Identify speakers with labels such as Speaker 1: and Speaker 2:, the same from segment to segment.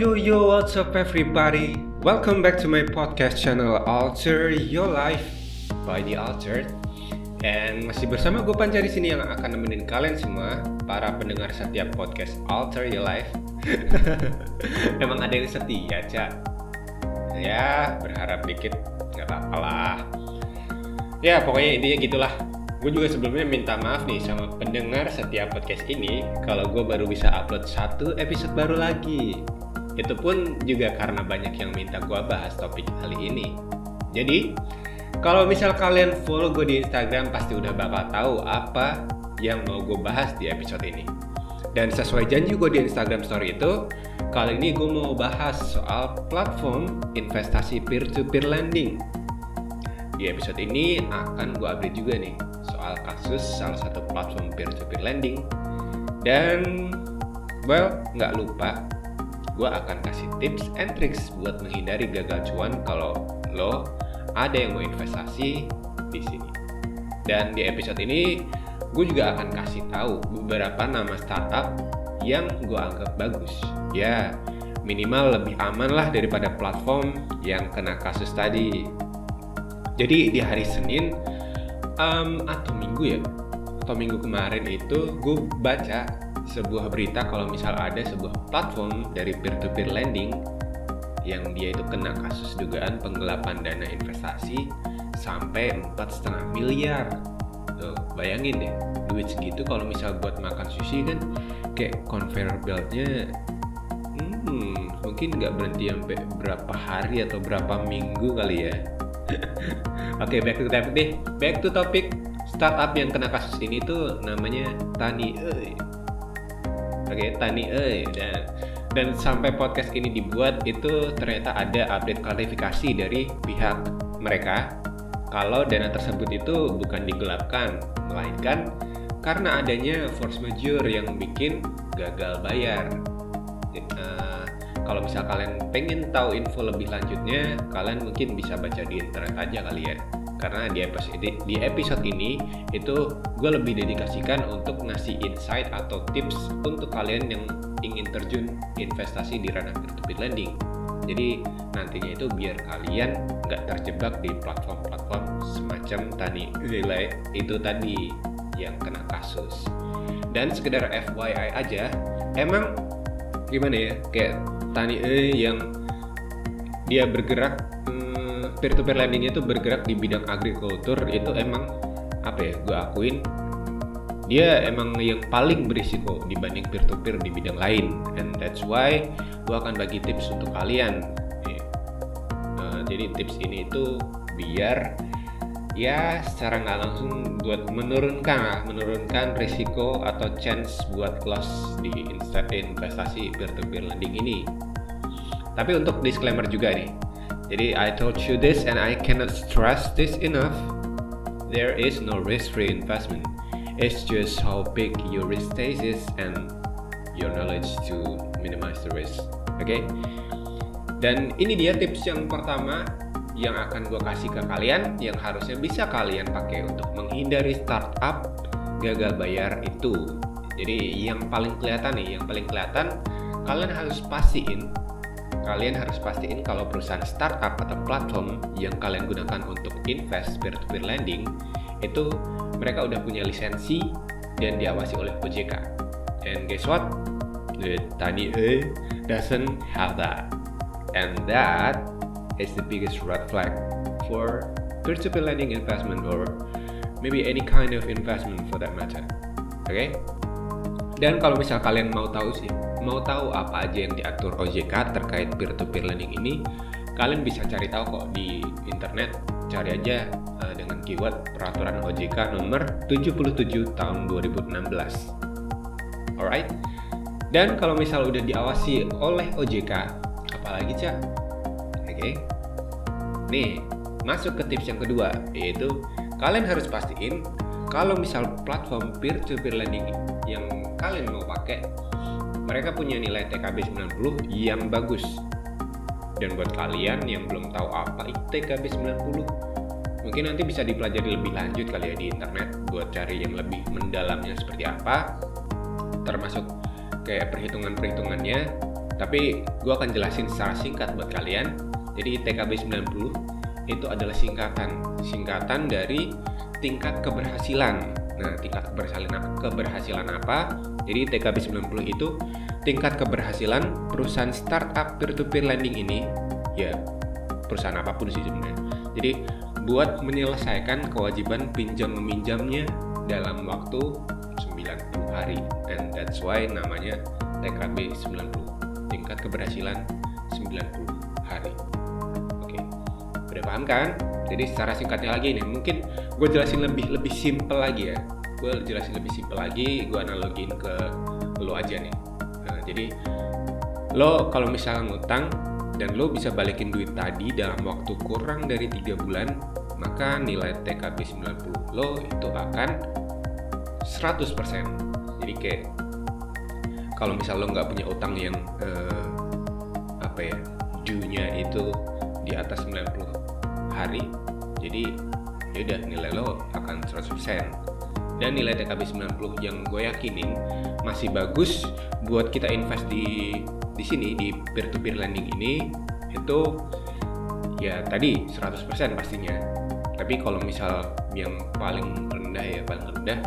Speaker 1: yo yo, what's up everybody? Welcome back to my podcast channel Alter Your Life by The Altered. And masih bersama gue Panca di sini yang akan nemenin kalian semua para pendengar setiap podcast Alter Your Life. Emang ada yang setia, Cak? Ya, berharap dikit, nggak apa-apa lah. Ya, pokoknya intinya gitulah. Gue juga sebelumnya minta maaf nih sama pendengar setiap podcast ini kalau gue baru bisa upload satu episode baru lagi. Itu pun juga karena banyak yang minta gue bahas topik kali ini. Jadi, kalau misal kalian follow gue di Instagram pasti udah bakal tahu apa yang mau gue bahas di episode ini. Dan sesuai janji gue di Instagram story itu, kali ini gue mau bahas soal platform investasi peer-to-peer lending. Di episode ini akan gue update juga nih soal kasus salah satu platform peer-to-peer lending. Dan, well, nggak lupa gue akan kasih tips and tricks buat menghindari gagal cuan kalau lo ada yang mau investasi di sini. Dan di episode ini gue juga akan kasih tahu beberapa nama startup yang gue anggap bagus. Ya, minimal lebih aman lah daripada platform yang kena kasus tadi. Jadi di hari Senin um, atau Minggu ya, atau Minggu kemarin itu gue baca sebuah berita kalau misal ada sebuah platform dari peer-to-peer lending yang dia itu kena kasus dugaan penggelapan dana investasi sampai empat setengah miliar. Tuh, bayangin deh, duit segitu kalau misal buat makan sushi kan kayak conveyor beltnya hmm, mungkin nggak berhenti sampai berapa hari atau berapa minggu kali ya. Oke, okay, back to topic deh. Back to topic startup yang kena kasus ini tuh namanya Tani Oke, Tani E dan dan sampai podcast ini dibuat itu ternyata ada update klarifikasi dari pihak mereka kalau dana tersebut itu bukan digelapkan melainkan karena adanya force majeure yang bikin gagal bayar. Uh, kalau misal kalian pengen tahu info lebih lanjutnya, kalian mungkin bisa baca di internet aja kali ya karena di episode di episode ini itu gue lebih dedikasikan untuk ngasih insight atau tips untuk kalian yang ingin terjun investasi di ranah peer-to-peer lending. Jadi nantinya itu biar kalian nggak terjebak di platform-platform semacam tadi nilai itu tadi yang kena kasus. Dan sekedar FYI aja, emang gimana ya kayak Tani E yang dia bergerak peer to peer lending itu bergerak di bidang agrikultur itu emang apa ya gue akuin dia emang yang paling berisiko dibanding peer to peer di bidang lain. And that's why gue akan bagi tips untuk kalian. Uh, jadi tips ini itu biar ya secara nggak langsung buat menurunkan menurunkan risiko atau chance buat loss di investasi peer to peer lending ini. Tapi untuk disclaimer juga nih jadi I told you this and I cannot stress this enough. There is no risk-free investment. It's just how big your risk stage is and your knowledge to minimize the risk. Oke? Okay? Dan ini dia tips yang pertama yang akan gue kasih ke kalian yang harusnya bisa kalian pakai untuk menghindari startup gagal bayar itu. Jadi yang paling kelihatan nih, yang paling kelihatan kalian harus pastiin kalian harus pastiin kalau perusahaan startup atau platform yang kalian gunakan untuk invest peer-to-peer lending itu mereka udah punya lisensi dan diawasi oleh OJK. And guess what? The Tani E doesn't have that. And that is the biggest red flag for peer-to-peer lending investment or maybe any kind of investment for that matter. Oke? Okay? Dan kalau misal kalian mau tahu sih, mau tahu apa aja yang diatur OJK terkait peer-to-peer lending ini, kalian bisa cari tahu kok di internet. Cari aja uh, dengan keyword peraturan OJK nomor 77 tahun 2016. Alright? Dan kalau misal udah diawasi oleh OJK, apalagi cak? Oke. Okay. Nih, masuk ke tips yang kedua, yaitu kalian harus pastiin kalau misal platform peer-to-peer lending yang kalian mau pakai mereka punya nilai TKB 90 yang bagus. Dan buat kalian yang belum tahu apa TKB 90 mungkin nanti bisa dipelajari lebih lanjut kali ya di internet buat cari yang lebih mendalamnya seperti apa. Termasuk kayak perhitungan-perhitungannya. Tapi gue akan jelasin secara singkat buat kalian. Jadi TKB 90 itu adalah singkatan singkatan dari tingkat keberhasilan. Nah tingkat keberhasilan keberhasilan apa jadi TKB 90 itu tingkat keberhasilan perusahaan startup peer-to-peer lending ini ya perusahaan apa pun sih sebenarnya. Jadi buat menyelesaikan kewajiban pinjam meminjamnya dalam waktu 90 hari. And that's why namanya TKB 90 tingkat keberhasilan 90 hari. Oke udah paham kan? Jadi secara singkatnya lagi nih mungkin gue jelasin lebih lebih simple lagi ya gue jelasin lebih simple lagi gue analogin ke lo aja nih. Nah, jadi lo kalau misalnya ngutang dan lo bisa balikin duit tadi dalam waktu kurang dari tiga bulan maka nilai TKB 90 lo itu akan 100% jadi kayak kalau misal lo nggak punya utang yang eh, apa ya due-nya itu di atas 90 hari jadi ya udah nilai lo akan 100% dan nilai TKB 90 yang gue yakinin masih bagus buat kita invest di di sini di peer to peer lending ini itu ya tadi 100% pastinya. Tapi kalau misal yang paling rendah ya paling rendah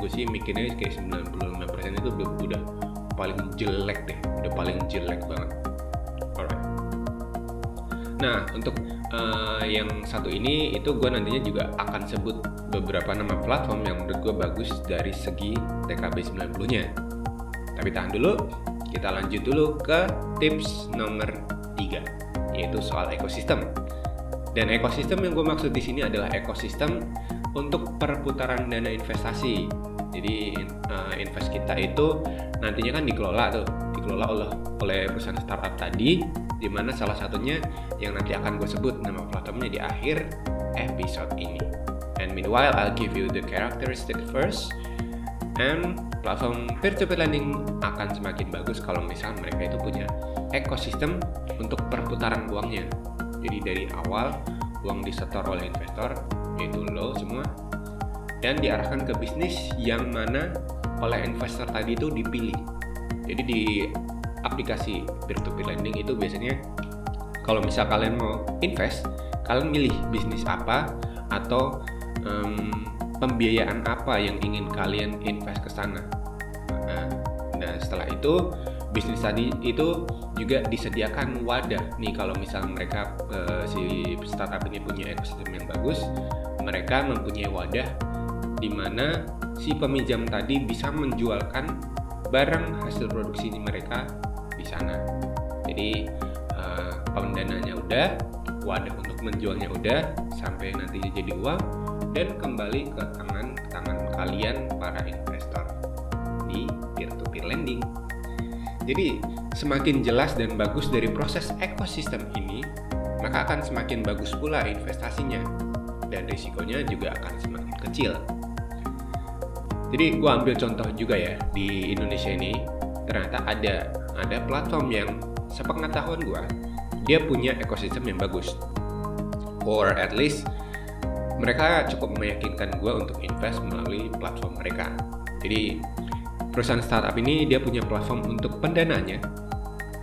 Speaker 1: gue sih mikirnya kayak 95% itu udah, udah paling jelek deh udah paling jelek banget. Alright. Nah untuk uh, yang satu ini itu gue nantinya juga akan sebut beberapa nama platform yang menurut gue bagus dari segi TKB 90 nya tapi tahan dulu kita lanjut dulu ke tips nomor 3 yaitu soal ekosistem. Dan ekosistem yang gue maksud di sini adalah ekosistem untuk perputaran dana investasi. Jadi uh, invest kita itu nantinya kan dikelola tuh, dikelola oleh oleh perusahaan startup tadi, di mana salah satunya yang nanti akan gue sebut nama platformnya di akhir episode ini. And meanwhile, I'll give you the characteristic first. And platform peer-to-peer lending akan semakin bagus kalau misal mereka itu punya ekosistem untuk perputaran uangnya. Jadi dari awal uang disetor oleh investor, yaitu lo semua, dan diarahkan ke bisnis yang mana oleh investor tadi itu dipilih. Jadi di aplikasi peer-to-peer lending itu biasanya kalau misal kalian mau invest, kalian milih bisnis apa atau um, pembiayaan apa yang ingin kalian invest ke sana. Nah, nah, setelah itu bisnis tadi itu juga disediakan wadah nih kalau misal mereka uh, si startup ini punya ekosistem yang bagus, mereka mempunyai wadah di mana si peminjam tadi bisa menjualkan barang hasil produksi mereka di sana. Jadi uh, pendananya udah, wadah untuk menjualnya udah, sampai nanti jadi uang dan kembali ke tangan tangan kalian para investor di peer-to-peer lending. Jadi semakin jelas dan bagus dari proses ekosistem ini, maka akan semakin bagus pula investasinya dan risikonya juga akan semakin kecil. Jadi gue ambil contoh juga ya di Indonesia ini ternyata ada ada platform yang sepengetahuan gue dia punya ekosistem yang bagus or at least mereka cukup meyakinkan gue untuk invest melalui platform mereka. Jadi perusahaan startup ini dia punya platform untuk pendananya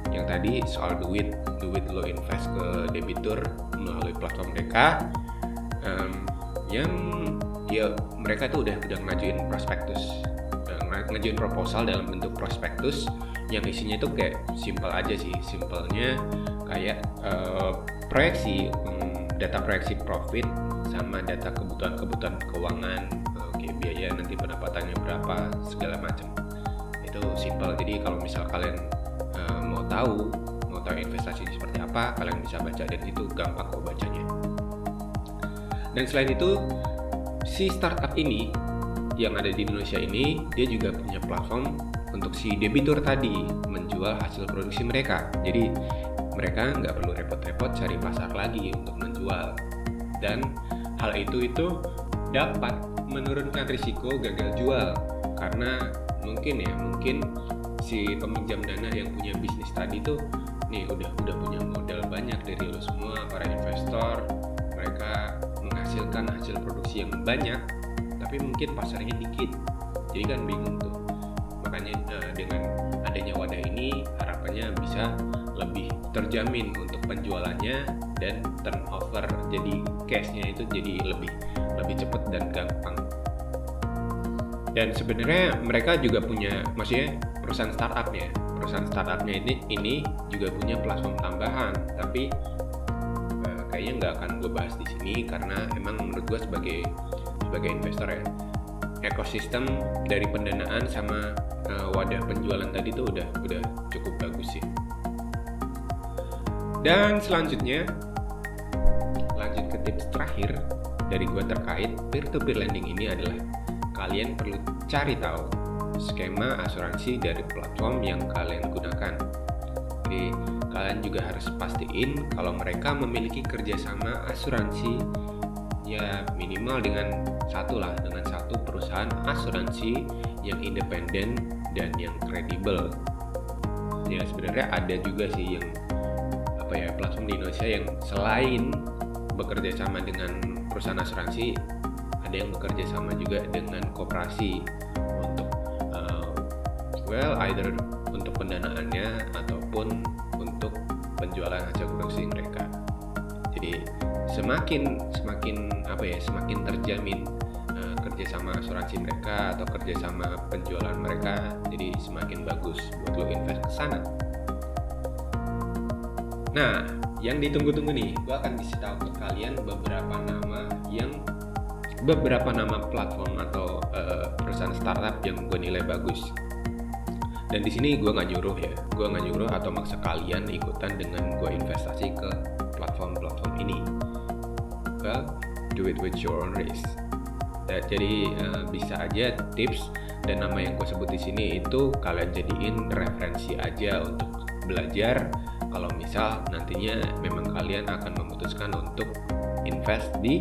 Speaker 1: yang tadi soal duit duit lo invest ke debitur melalui platform mereka um, yang ya mereka tuh udah udah ngajuin prospektus ngajuin proposal dalam bentuk prospektus yang isinya itu kayak simple aja sih. Simpelnya kayak uh, proyeksi um, data proyeksi profit sama data kebutuhan-kebutuhan keuangan uh, kayak biaya nanti pendapatannya berapa segala macam. Itu simple. Jadi kalau misal kalian uh, mau tahu mau tahu investasi seperti apa kalian bisa baca dan itu gampang kok bacanya. Dan selain itu si startup ini yang ada di Indonesia ini dia juga punya platform untuk si debitur tadi menjual hasil produksi mereka. Jadi mereka nggak perlu repot-repot cari pasar lagi untuk menjual. Dan hal itu itu dapat menurunkan risiko gagal jual. Karena mungkin ya mungkin si peminjam dana yang punya bisnis tadi tuh nih udah udah punya modal banyak dari lo semua para investor. Mereka menghasilkan hasil produksi yang banyak tapi mungkin pasarnya dikit. Jadi kan bingung tuh makanya uh, dengan adanya wadah ini harapannya bisa lebih terjamin untuk penjualannya dan turnover jadi cashnya itu jadi lebih lebih cepat dan gampang. Dan sebenarnya mereka juga punya maksudnya perusahaan startupnya. Perusahaan startupnya ini ini juga punya platform tambahan tapi uh, kayaknya nggak akan gue bahas di sini karena emang menurut gue sebagai sebagai investor ya ekosistem dari pendanaan sama uh, wadah penjualan tadi tuh udah udah cukup bagus sih dan selanjutnya lanjut ke tips terakhir dari gue terkait peer-to-peer lending ini adalah kalian perlu cari tahu skema asuransi dari platform yang kalian gunakan. Jadi kalian juga harus pastiin kalau mereka memiliki kerjasama asuransi ya minimal dengan satu lah dengan satu perusahaan asuransi yang independen dan yang kredibel. Ya sebenarnya ada juga sih yang apa ya platform di Indonesia yang selain bekerja sama dengan perusahaan asuransi ada yang bekerja sama juga dengan koperasi untuk uh, well either untuk pendanaannya ataupun untuk penjualan hasil mereka jadi semakin semakin apa ya semakin terjamin uh, kerjasama asuransi mereka atau kerjasama penjualan mereka jadi semakin bagus buat lo invest ke sana. Nah yang ditunggu-tunggu nih gue akan kasih tahu ke kalian beberapa nama yang beberapa nama platform atau uh, perusahaan startup yang gue nilai bagus. Dan di sini gue nggak nyuruh ya gue nggak nyuruh atau maksa kalian ikutan dengan gue investasi ke platform-platform ini well do it with your own risk dan jadi uh, bisa aja tips dan nama yang gue sebut di sini itu kalian jadiin referensi aja untuk belajar kalau misal nantinya memang kalian akan memutuskan untuk invest di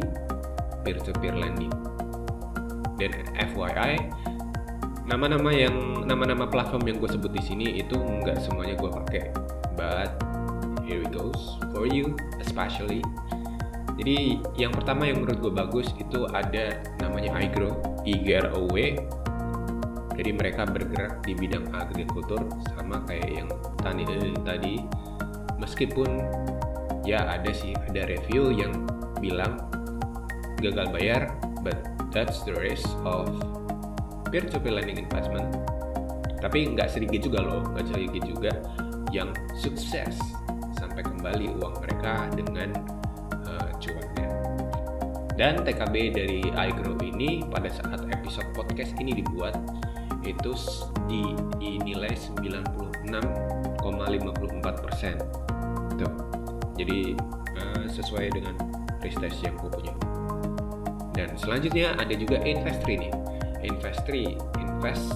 Speaker 1: peer-to-peer lending. Dan FYI, nama-nama yang nama-nama platform yang gue sebut di sini itu nggak semuanya gue pakai, but here it goes for you especially. Jadi yang pertama yang menurut gue bagus itu ada namanya iGrow, IGROW. Jadi mereka bergerak di bidang agrikultur sama kayak yang tadi tadi meskipun ya ada sih ada review yang bilang gagal bayar but that's the risk of peer-to-peer lending investment tapi nggak sedikit juga loh nggak sedikit juga yang sukses sampai kembali uang mereka dengan dan TKB dari iGrow ini pada saat episode podcast ini dibuat itu dinilai 96,54 persen. Jadi uh, sesuai dengan prestage yang gue punya. Dan selanjutnya ada juga Investri nih. Investri, Invest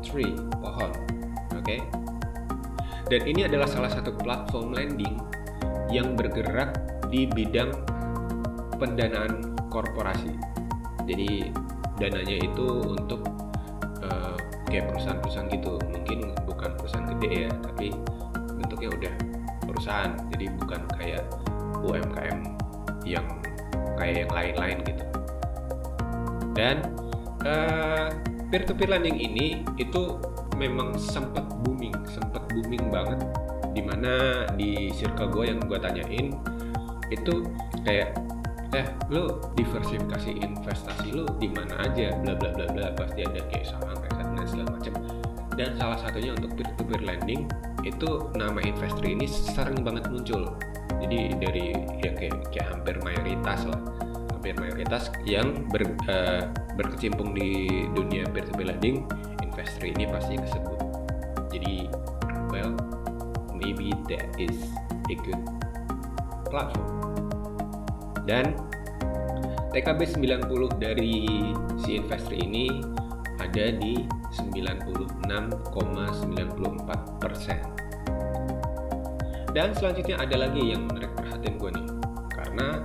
Speaker 1: Tree, pohon. Oke. Okay? Dan ini adalah salah satu platform lending yang bergerak di bidang pendanaan korporasi. Jadi dananya itu untuk uh, kayak perusahaan-perusahaan gitu. Mungkin bukan perusahaan gede ya, tapi bentuknya udah perusahaan jadi bukan kayak UMKM yang kayak yang lain-lain gitu dan uh, peer-to-peer lending ini itu memang sempat booming sempat booming banget di mana di circle gue yang gue tanyain itu kayak eh lu diversifikasi investasi lu di mana aja? Bla bla bla bla. Pasti ada kayak saham kayak dan segala macam. Dan salah satunya untuk peer to peer lending itu nama investor ini sering banget muncul. Jadi dari ya kayak, kayak hampir mayoritas lah. Hampir mayoritas yang ber, uh, berkecimpung di dunia peer to peer lending investor ini pasti kesebut jadi well maybe that is a good platform dan TKB 90 dari si investor ini ada di 96,94 persen. Dan selanjutnya ada lagi yang menarik perhatian gue nih, karena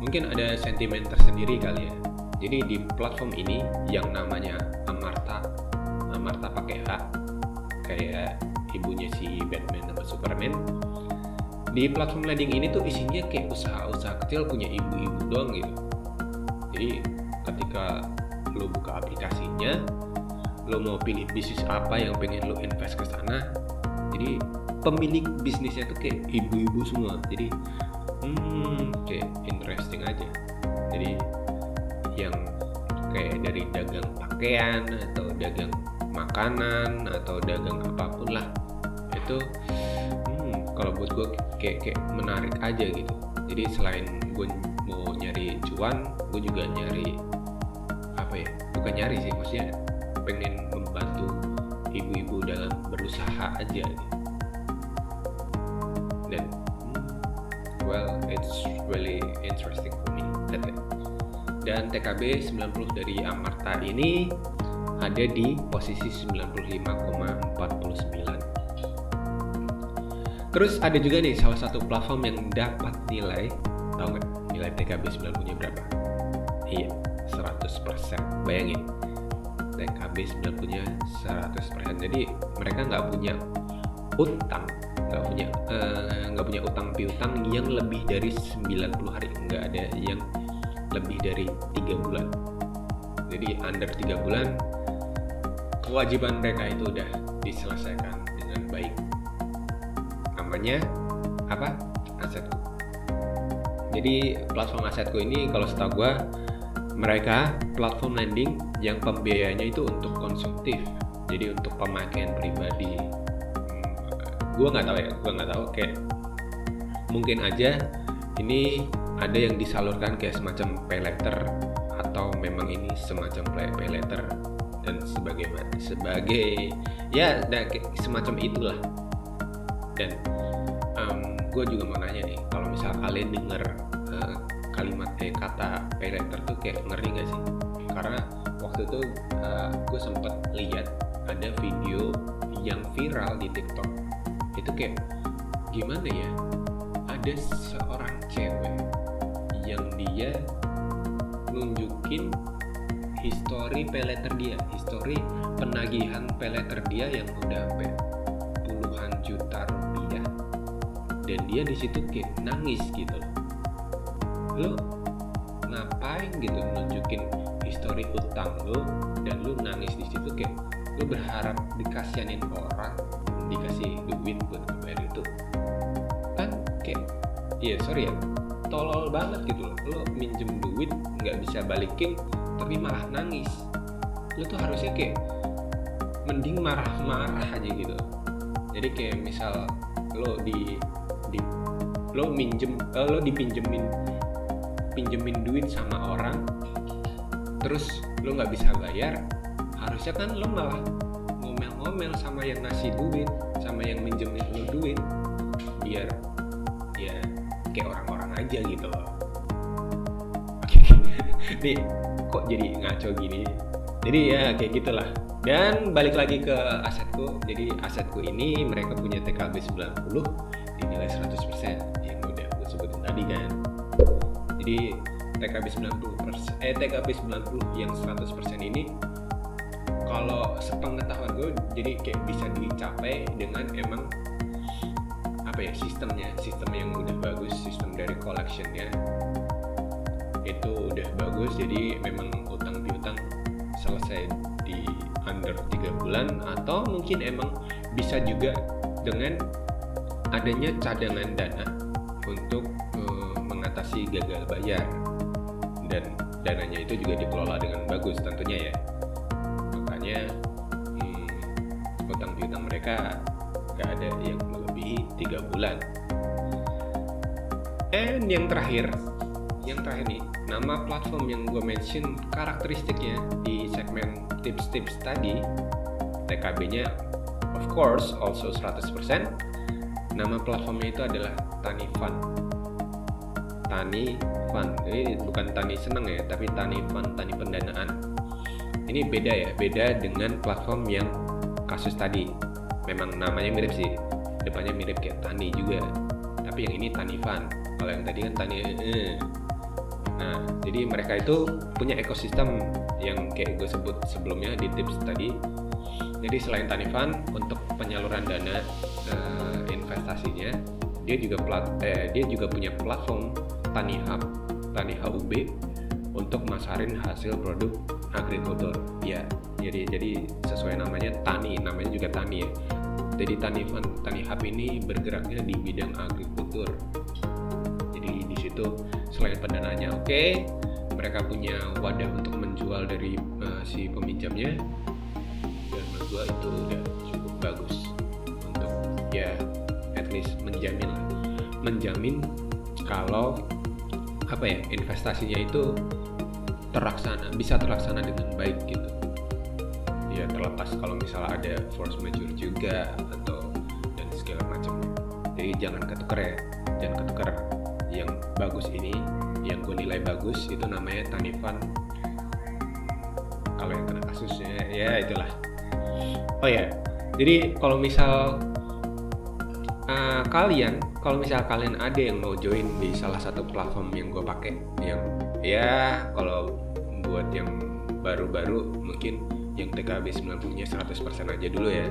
Speaker 1: mungkin ada sentimen tersendiri kali ya. Jadi di platform ini yang namanya Amarta, Amarta pakai H, kayak ibunya si Batman sama Superman. Di platform lending ini tuh isinya kayak usaha-usaha kecil punya ibu-ibu doang gitu. Jadi ketika lo buka aplikasinya, lo mau pilih bisnis apa yang pengen lo invest ke sana jadi pemilik bisnisnya tuh kayak ibu-ibu semua jadi hmm kayak interesting aja jadi yang kayak dari dagang pakaian atau dagang makanan atau dagang apa pun lah itu kalau buat gue kayak kayak menarik aja gitu. Jadi selain gue mau nyari cuan gue juga nyari apa ya bukan nyari sih maksudnya pengen membantu ibu-ibu dalam berusaha aja gitu. dan hmm, well it's really interesting for me. Dan TKB 90 dari Amarta ini ada di posisi 95,49 terus ada juga nih salah satu platform yang dapat nilai tahu nggak? Nilai TKB 90 nya berapa? Iya 100% bayangin TKB 90 nya 100% jadi mereka nggak punya utang nggak punya eh, nggak uh, punya utang piutang yang lebih dari 90 hari. Nggak ada yang lebih dari tiga bulan. Jadi under tiga bulan kewajiban mereka itu udah diselesaikan dengan baik namanya apa asetku. Jadi platform asetku ini kalau setahu gue mereka platform lending yang pembiayanya itu untuk konsumtif. Jadi untuk pemakaian pribadi. Gue nggak tahu ya gue nggak tahu. Kayak mungkin aja ini ada yang disalurkan kayak semacam pay letter atau memang ini semacam pay letter dan sebagai sebagai ya dan semacam itulah. Dan gue juga mau nanya nih kalau misal kalian dengar uh, kalimat eh kata letter tuh kayak ngeri gak sih? Karena waktu itu uh, gue sempet lihat ada video yang viral di TikTok. Itu kayak gimana ya? Ada seorang cewek yang dia nunjukin histori peleter dia, histori penagihan peleter dia yang udah sampai Dan dia di situ kayak nangis gitu. Lo ngapain gitu nunjukin histori utang lo dan lo nangis di situ kayak lo berharap dikasihanin orang dikasih duit buat bayar itu? Kan kayak iya sorry ya tolol banget gitu loh. Lo minjem duit nggak bisa balikin tapi malah nangis. Lo tuh harusnya kayak mending marah-marah aja gitu. Jadi kayak misal lo di di lo minjem eh, lo dipinjemin pinjemin duit sama orang terus lo nggak bisa bayar harusnya kan lo malah ngomel-ngomel sama yang ngasih duit sama yang minjemin lo duit biar ya kayak orang-orang aja gitu loh. Nih kok jadi ngaco gini? Jadi ya kayak gitulah. Dan balik lagi ke asetku. Jadi asetku ini mereka punya TKB 90 dinilai 100% yang udah gue sebutin tadi kan. Jadi TKB 90 eh TKB 90 yang 100% ini kalau sepengetahuan gue jadi kayak bisa dicapai dengan emang apa ya sistemnya sistem yang udah bagus sistem dari collectionnya. Itu udah bagus jadi memang utang piutang selesai di under 3 bulan atau mungkin emang bisa juga dengan adanya cadangan dana untuk uh, mengatasi gagal bayar dan dananya itu juga dikelola dengan bagus tentunya ya makanya hmm, utang piutang mereka gak ada yang melebihi tiga bulan. And yang terakhir, yang terakhir nih, nama platform yang gue mention karakteristiknya di segmen tips-tips tadi, TKB-nya of course also 100%. Nama platformnya itu adalah Tani Fund. Tani Fund, ini bukan Tani Seneng ya, tapi Tani Fund, Tani Pendanaan. Ini beda ya, beda dengan platform yang kasus tadi memang namanya mirip sih depannya mirip kayak Tani juga tapi yang ini Tani Fan kalau yang tadi kan Tani eh. nah jadi mereka itu punya ekosistem yang kayak gue sebut sebelumnya di tips tadi jadi selain Tani Fan untuk penyaluran dana eh, investasinya dia juga plat eh, dia juga punya platform Tani Hub Tani HUB untuk masarin hasil produk agrikultur. Ya jadi jadi sesuai namanya tani namanya juga tani ya. Jadi tani tani hub ini bergeraknya di bidang agrikultur. Jadi di situ selain pendananya oke okay, mereka punya wadah untuk menjual dari uh, si peminjamnya. Dan menurut itu udah cukup bagus least menjamin lah. Menjamin kalau apa ya investasinya itu terlaksana bisa terlaksana dengan baik gitu. Ya terlepas kalau misalnya ada force majeure juga atau dan segala macam. Jadi jangan ketuker ya jangan ketuker. Yang bagus ini yang gue nilai bagus itu namanya Tanifan kalau yang kena kasusnya ya itulah. Oh ya jadi kalau misal kalian kalau misal kalian ada yang mau join di salah satu platform yang gue pakai yang ya kalau buat yang baru-baru mungkin yang TKB 90 nya 100% aja dulu ya.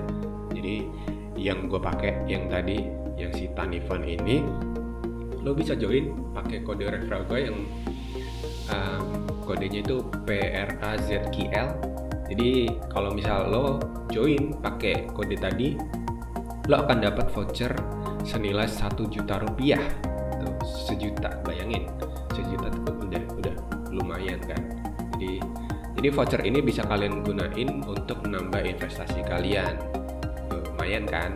Speaker 1: Jadi yang gue pakai yang tadi yang si Tanifan ini lo bisa join pakai kode referral gue yang um, kodenya itu PRAZQL jadi kalau misal lo join pakai kode tadi lo akan dapat voucher senilai satu juta rupiah. Tuh sejuta bayangin. Sejuta itu udah udah lumayan kan? Jadi jadi voucher ini bisa kalian gunain untuk menambah investasi kalian. Lumayan kan?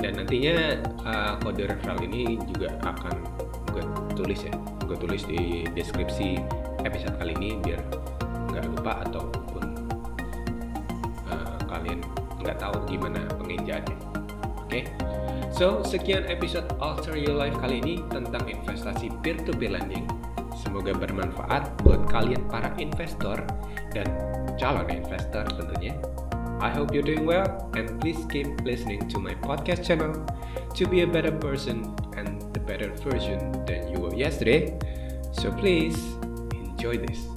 Speaker 1: Dan nantinya uh, kode referral ini juga akan gue tulis ya. Gue tulis di deskripsi episode kali ini biar nggak lupa ataupun uh, kalian nggak tahu gimana penginjaannya oke? okay? So sekian episode Alter Your Life kali ini tentang investasi peer to peer lending semoga bermanfaat buat kalian para investor dan calon investor tentunya I hope you're doing well and please keep listening to my podcast channel to be a better person and the better version than you were yesterday. So please enjoy this.